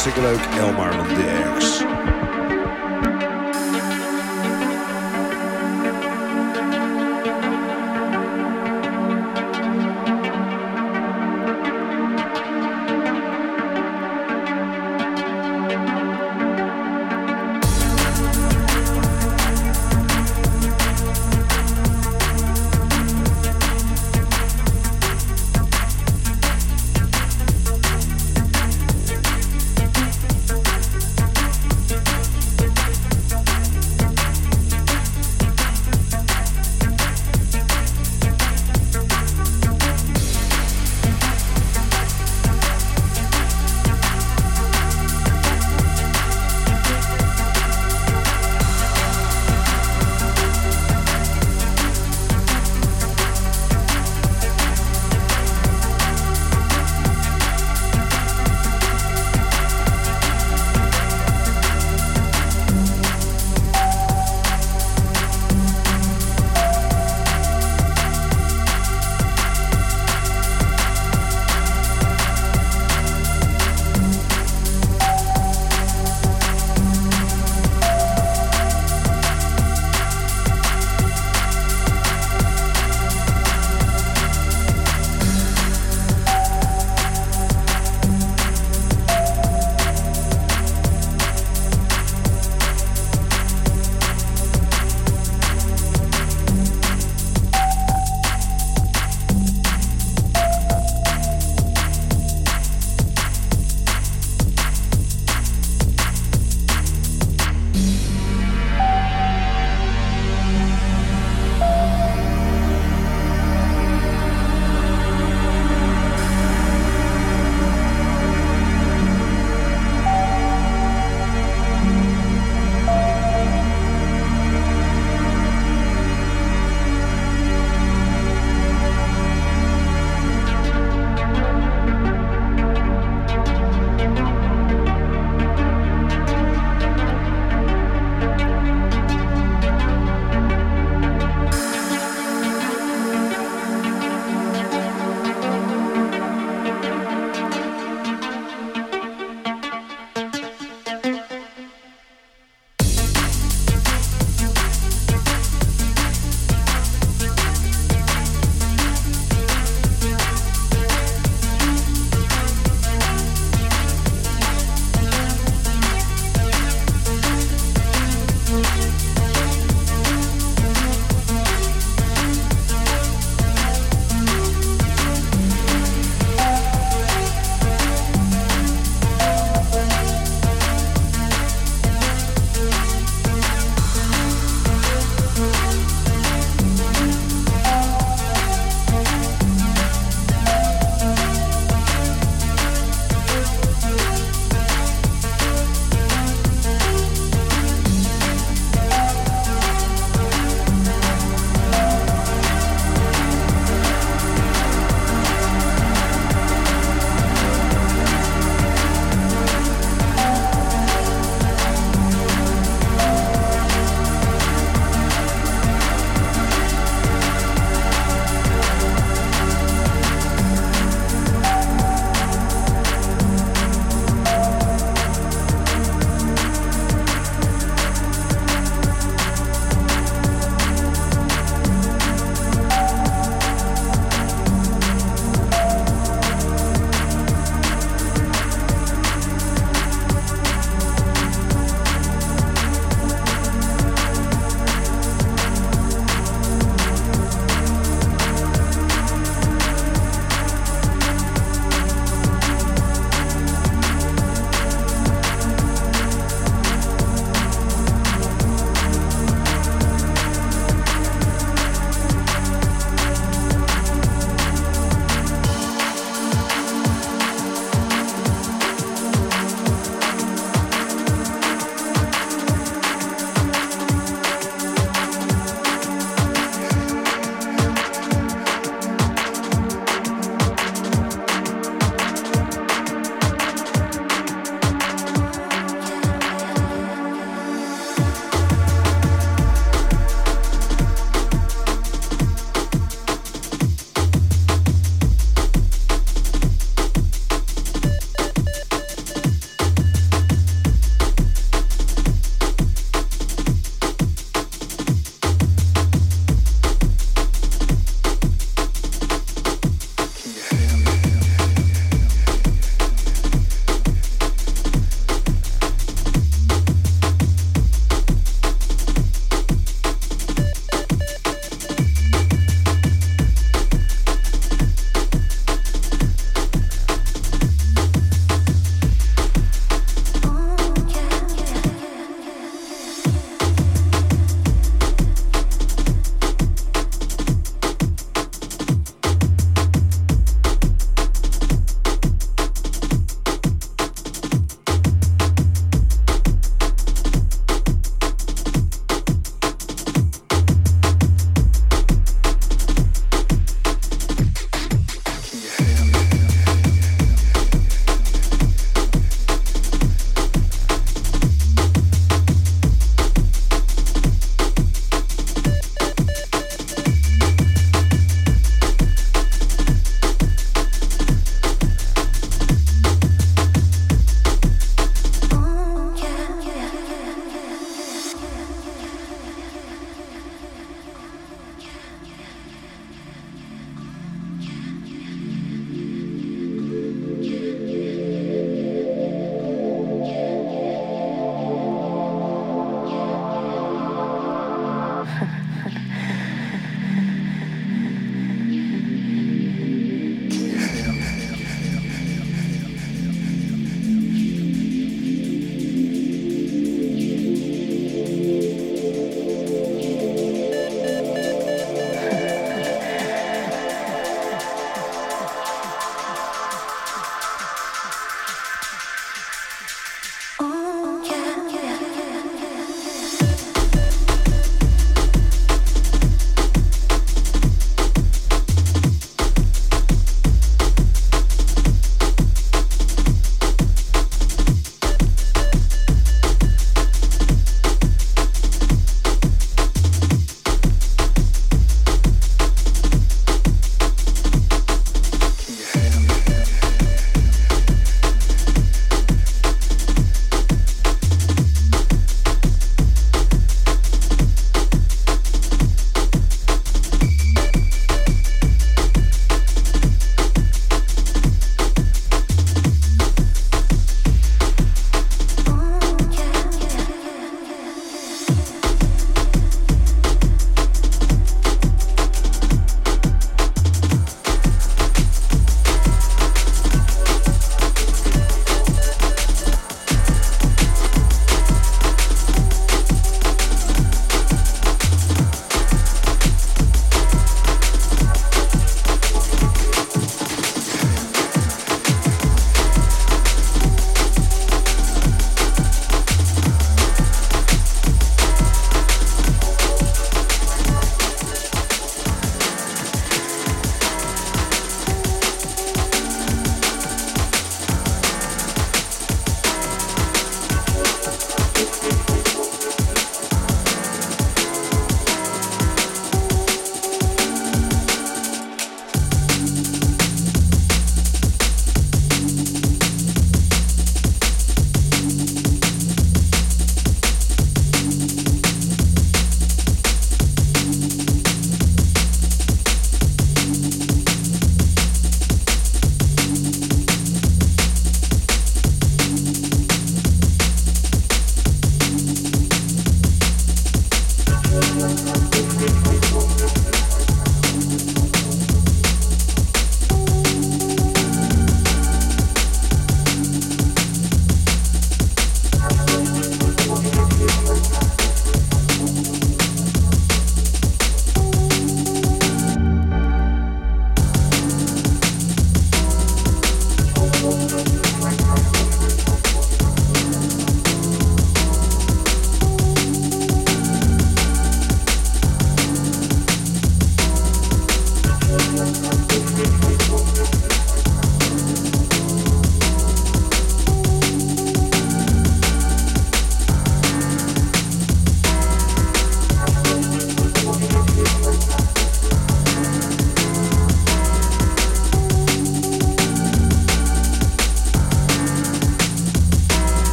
hartstikke leuk. Elmar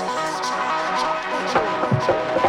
Thank you.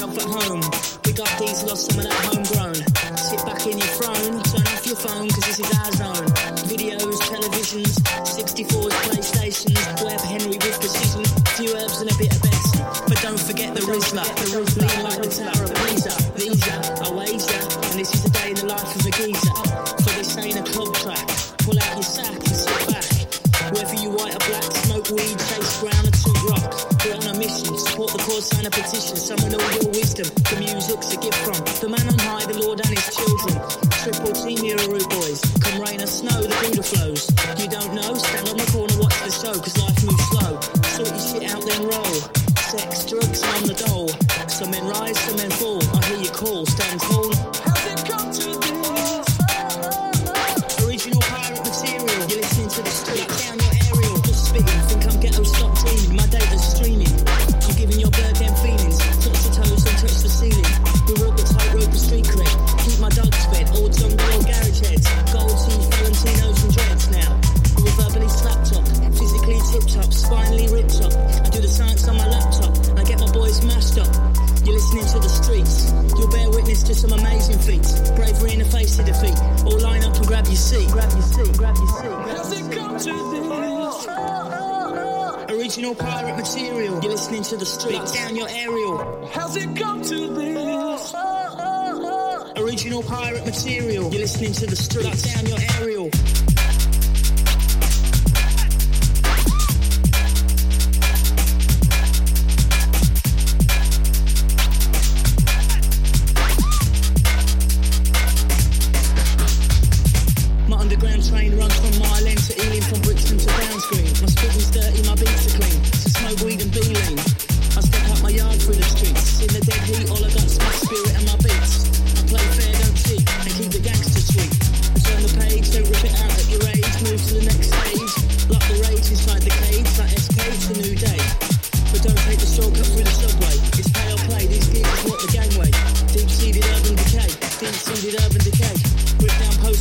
shelf at home. Big up these lost, some of that homegrown.